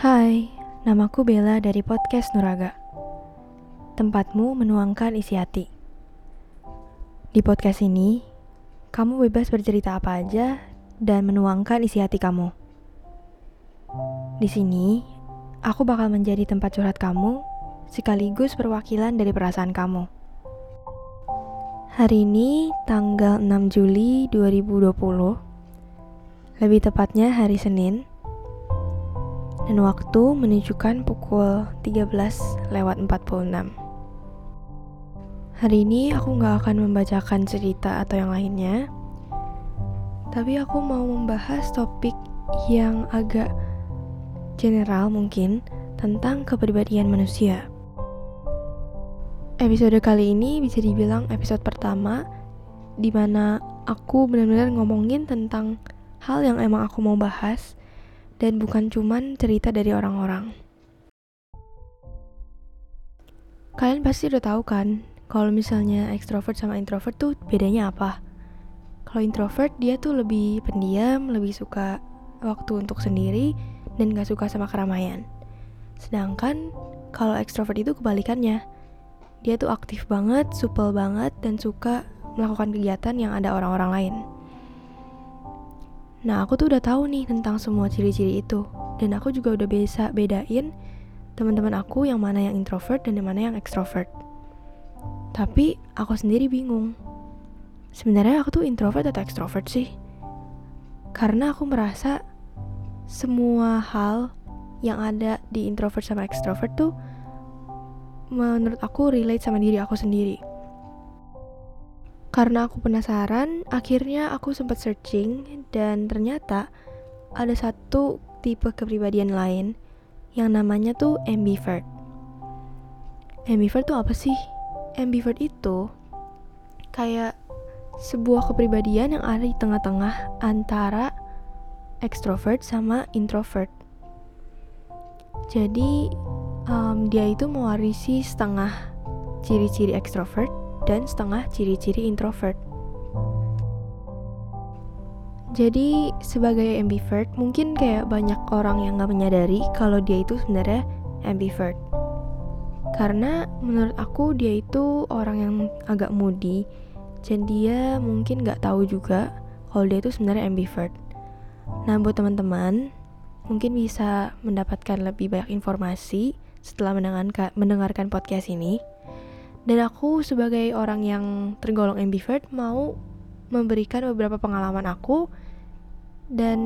Hai, namaku Bella dari podcast Nuraga. Tempatmu menuangkan isi hati. Di podcast ini, kamu bebas bercerita apa aja dan menuangkan isi hati kamu. Di sini, aku bakal menjadi tempat curhat kamu sekaligus perwakilan dari perasaan kamu. Hari ini tanggal 6 Juli 2020. Lebih tepatnya hari Senin dan waktu menunjukkan pukul 13 lewat 46. Hari ini aku nggak akan membacakan cerita atau yang lainnya, tapi aku mau membahas topik yang agak general mungkin tentang kepribadian manusia. Episode kali ini bisa dibilang episode pertama di mana aku benar-benar ngomongin tentang hal yang emang aku mau bahas dan bukan cuman cerita dari orang-orang. Kalian pasti udah tahu kan, kalau misalnya extrovert sama introvert tuh bedanya apa? Kalau introvert dia tuh lebih pendiam, lebih suka waktu untuk sendiri, dan gak suka sama keramaian. Sedangkan kalau extrovert itu kebalikannya. Dia tuh aktif banget, supel banget, dan suka melakukan kegiatan yang ada orang-orang lain. Nah, aku tuh udah tahu nih tentang semua ciri-ciri itu. Dan aku juga udah bisa bedain teman-teman aku yang mana yang introvert dan yang mana yang extrovert. Tapi aku sendiri bingung. Sebenarnya aku tuh introvert atau extrovert sih? Karena aku merasa semua hal yang ada di introvert sama extrovert tuh menurut aku relate sama diri aku sendiri. Karena aku penasaran, akhirnya aku sempat searching dan ternyata ada satu tipe kepribadian lain yang namanya tuh ambivert. Ambivert tuh apa sih? Ambivert itu kayak sebuah kepribadian yang ada di tengah-tengah antara extrovert sama introvert. Jadi um, dia itu mewarisi setengah ciri-ciri extrovert dan setengah ciri-ciri introvert. Jadi sebagai ambivert mungkin kayak banyak orang yang gak menyadari kalau dia itu sebenarnya ambivert. Karena menurut aku dia itu orang yang agak moody dan dia mungkin gak tahu juga kalau dia itu sebenarnya ambivert. Nah buat teman-teman mungkin bisa mendapatkan lebih banyak informasi setelah mendengarkan, mendengarkan podcast ini. Dan aku sebagai orang yang tergolong ambivert mau memberikan beberapa pengalaman aku dan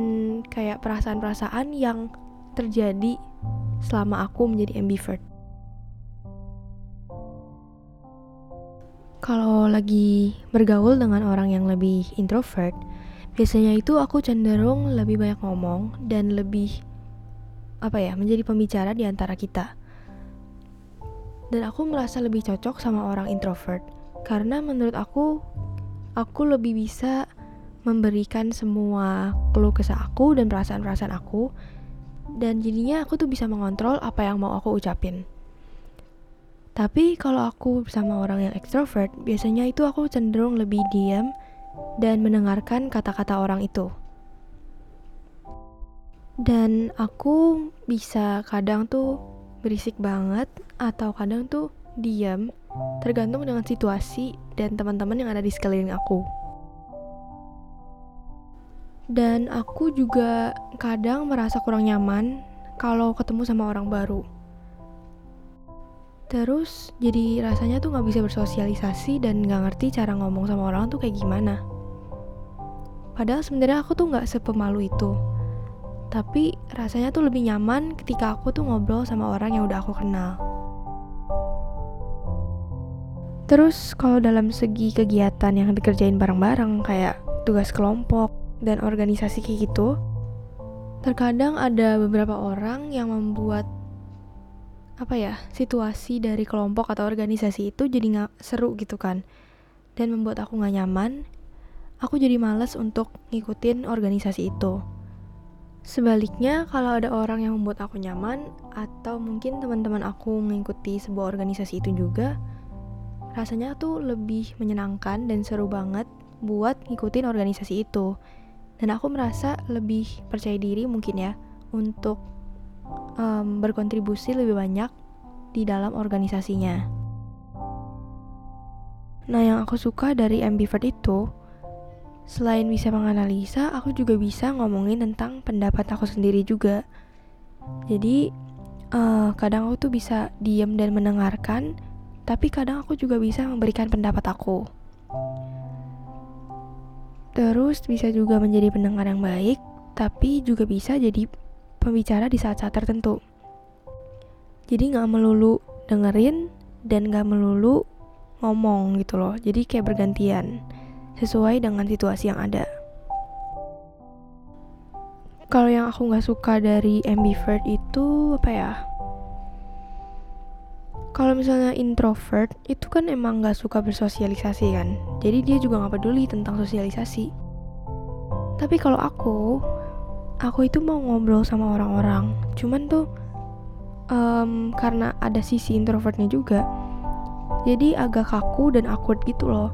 kayak perasaan-perasaan yang terjadi selama aku menjadi ambivert. Kalau lagi bergaul dengan orang yang lebih introvert, biasanya itu aku cenderung lebih banyak ngomong dan lebih apa ya, menjadi pembicara di antara kita dan aku merasa lebih cocok sama orang introvert karena menurut aku aku lebih bisa memberikan semua keluh kesah aku dan perasaan-perasaan aku dan jadinya aku tuh bisa mengontrol apa yang mau aku ucapin. Tapi kalau aku sama orang yang extrovert, biasanya itu aku cenderung lebih diam dan mendengarkan kata-kata orang itu. Dan aku bisa kadang tuh berisik banget atau kadang tuh diam tergantung dengan situasi dan teman-teman yang ada di sekeliling aku. Dan aku juga kadang merasa kurang nyaman kalau ketemu sama orang baru. Terus jadi rasanya tuh gak bisa bersosialisasi dan gak ngerti cara ngomong sama orang tuh kayak gimana. Padahal sebenarnya aku tuh gak sepemalu itu tapi rasanya tuh lebih nyaman ketika aku tuh ngobrol sama orang yang udah aku kenal. Terus kalau dalam segi kegiatan yang dikerjain bareng-bareng kayak tugas kelompok dan organisasi kayak gitu, terkadang ada beberapa orang yang membuat apa ya situasi dari kelompok atau organisasi itu jadi nggak seru gitu kan dan membuat aku nggak nyaman aku jadi males untuk ngikutin organisasi itu Sebaliknya, kalau ada orang yang membuat aku nyaman, atau mungkin teman-teman aku mengikuti sebuah organisasi itu juga, rasanya tuh lebih menyenangkan dan seru banget buat ngikutin organisasi itu. Dan aku merasa lebih percaya diri mungkin ya untuk um, berkontribusi lebih banyak di dalam organisasinya. Nah, yang aku suka dari ambivert itu, selain bisa menganalisa, aku juga bisa ngomongin tentang pendapat aku sendiri juga. Jadi, uh, kadang aku tuh bisa diem dan mendengarkan, tapi kadang aku juga bisa memberikan pendapat aku. Terus bisa juga menjadi pendengar yang baik, tapi juga bisa jadi pembicara di saat-saat tertentu. Jadi nggak melulu dengerin dan nggak melulu ngomong gitu loh. Jadi kayak bergantian sesuai dengan situasi yang ada. Kalau yang aku nggak suka dari ambivert itu apa ya? kalau misalnya introvert itu kan emang gak suka bersosialisasi kan jadi dia juga gak peduli tentang sosialisasi tapi kalau aku aku itu mau ngobrol sama orang-orang cuman tuh um, karena ada sisi introvertnya juga jadi agak kaku dan awkward gitu loh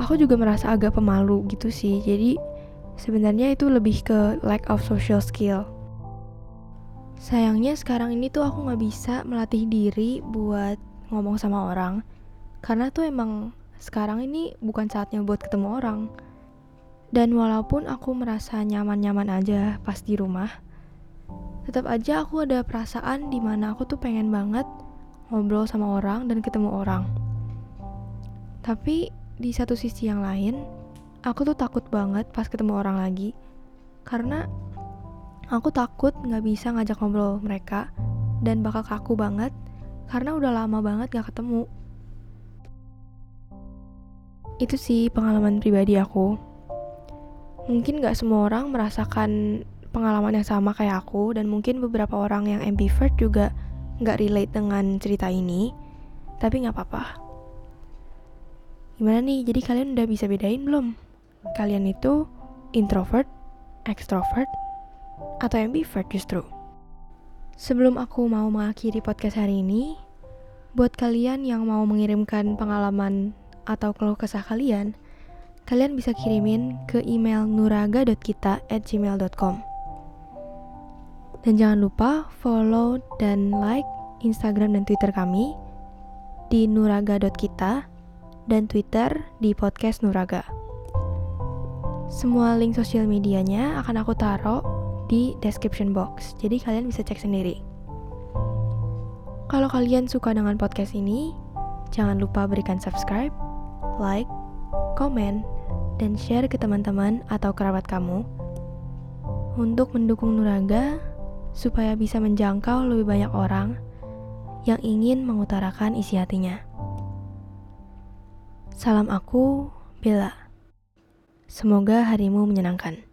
aku juga merasa agak pemalu gitu sih. Jadi sebenarnya itu lebih ke lack of social skill. Sayangnya sekarang ini tuh aku gak bisa melatih diri buat ngomong sama orang. Karena tuh emang sekarang ini bukan saatnya buat ketemu orang. Dan walaupun aku merasa nyaman-nyaman aja pas di rumah Tetap aja aku ada perasaan di mana aku tuh pengen banget ngobrol sama orang dan ketemu orang. Tapi di satu sisi yang lain Aku tuh takut banget pas ketemu orang lagi Karena Aku takut nggak bisa ngajak ngobrol mereka dan bakal kaku banget karena udah lama banget gak ketemu. Itu sih pengalaman pribadi aku. Mungkin gak semua orang merasakan pengalaman yang sama kayak aku dan mungkin beberapa orang yang ambivert juga gak relate dengan cerita ini. Tapi gak apa-apa. Gimana nih? Jadi kalian udah bisa bedain belum? Kalian itu introvert, extrovert, atau ambivert justru. Sebelum aku mau mengakhiri podcast hari ini, buat kalian yang mau mengirimkan pengalaman atau keluh kesah kalian, kalian bisa kirimin ke email nuraga.kita@gmail.com. Dan jangan lupa follow dan like Instagram dan Twitter kami di nuraga.kita dan Twitter di podcast Nuraga. Semua link sosial medianya akan aku taruh di description box. Jadi kalian bisa cek sendiri. Kalau kalian suka dengan podcast ini, jangan lupa berikan subscribe, like, komen, dan share ke teman-teman atau kerabat kamu untuk mendukung Nuraga supaya bisa menjangkau lebih banyak orang yang ingin mengutarakan isi hatinya. Salam aku, Bella. Semoga harimu menyenangkan.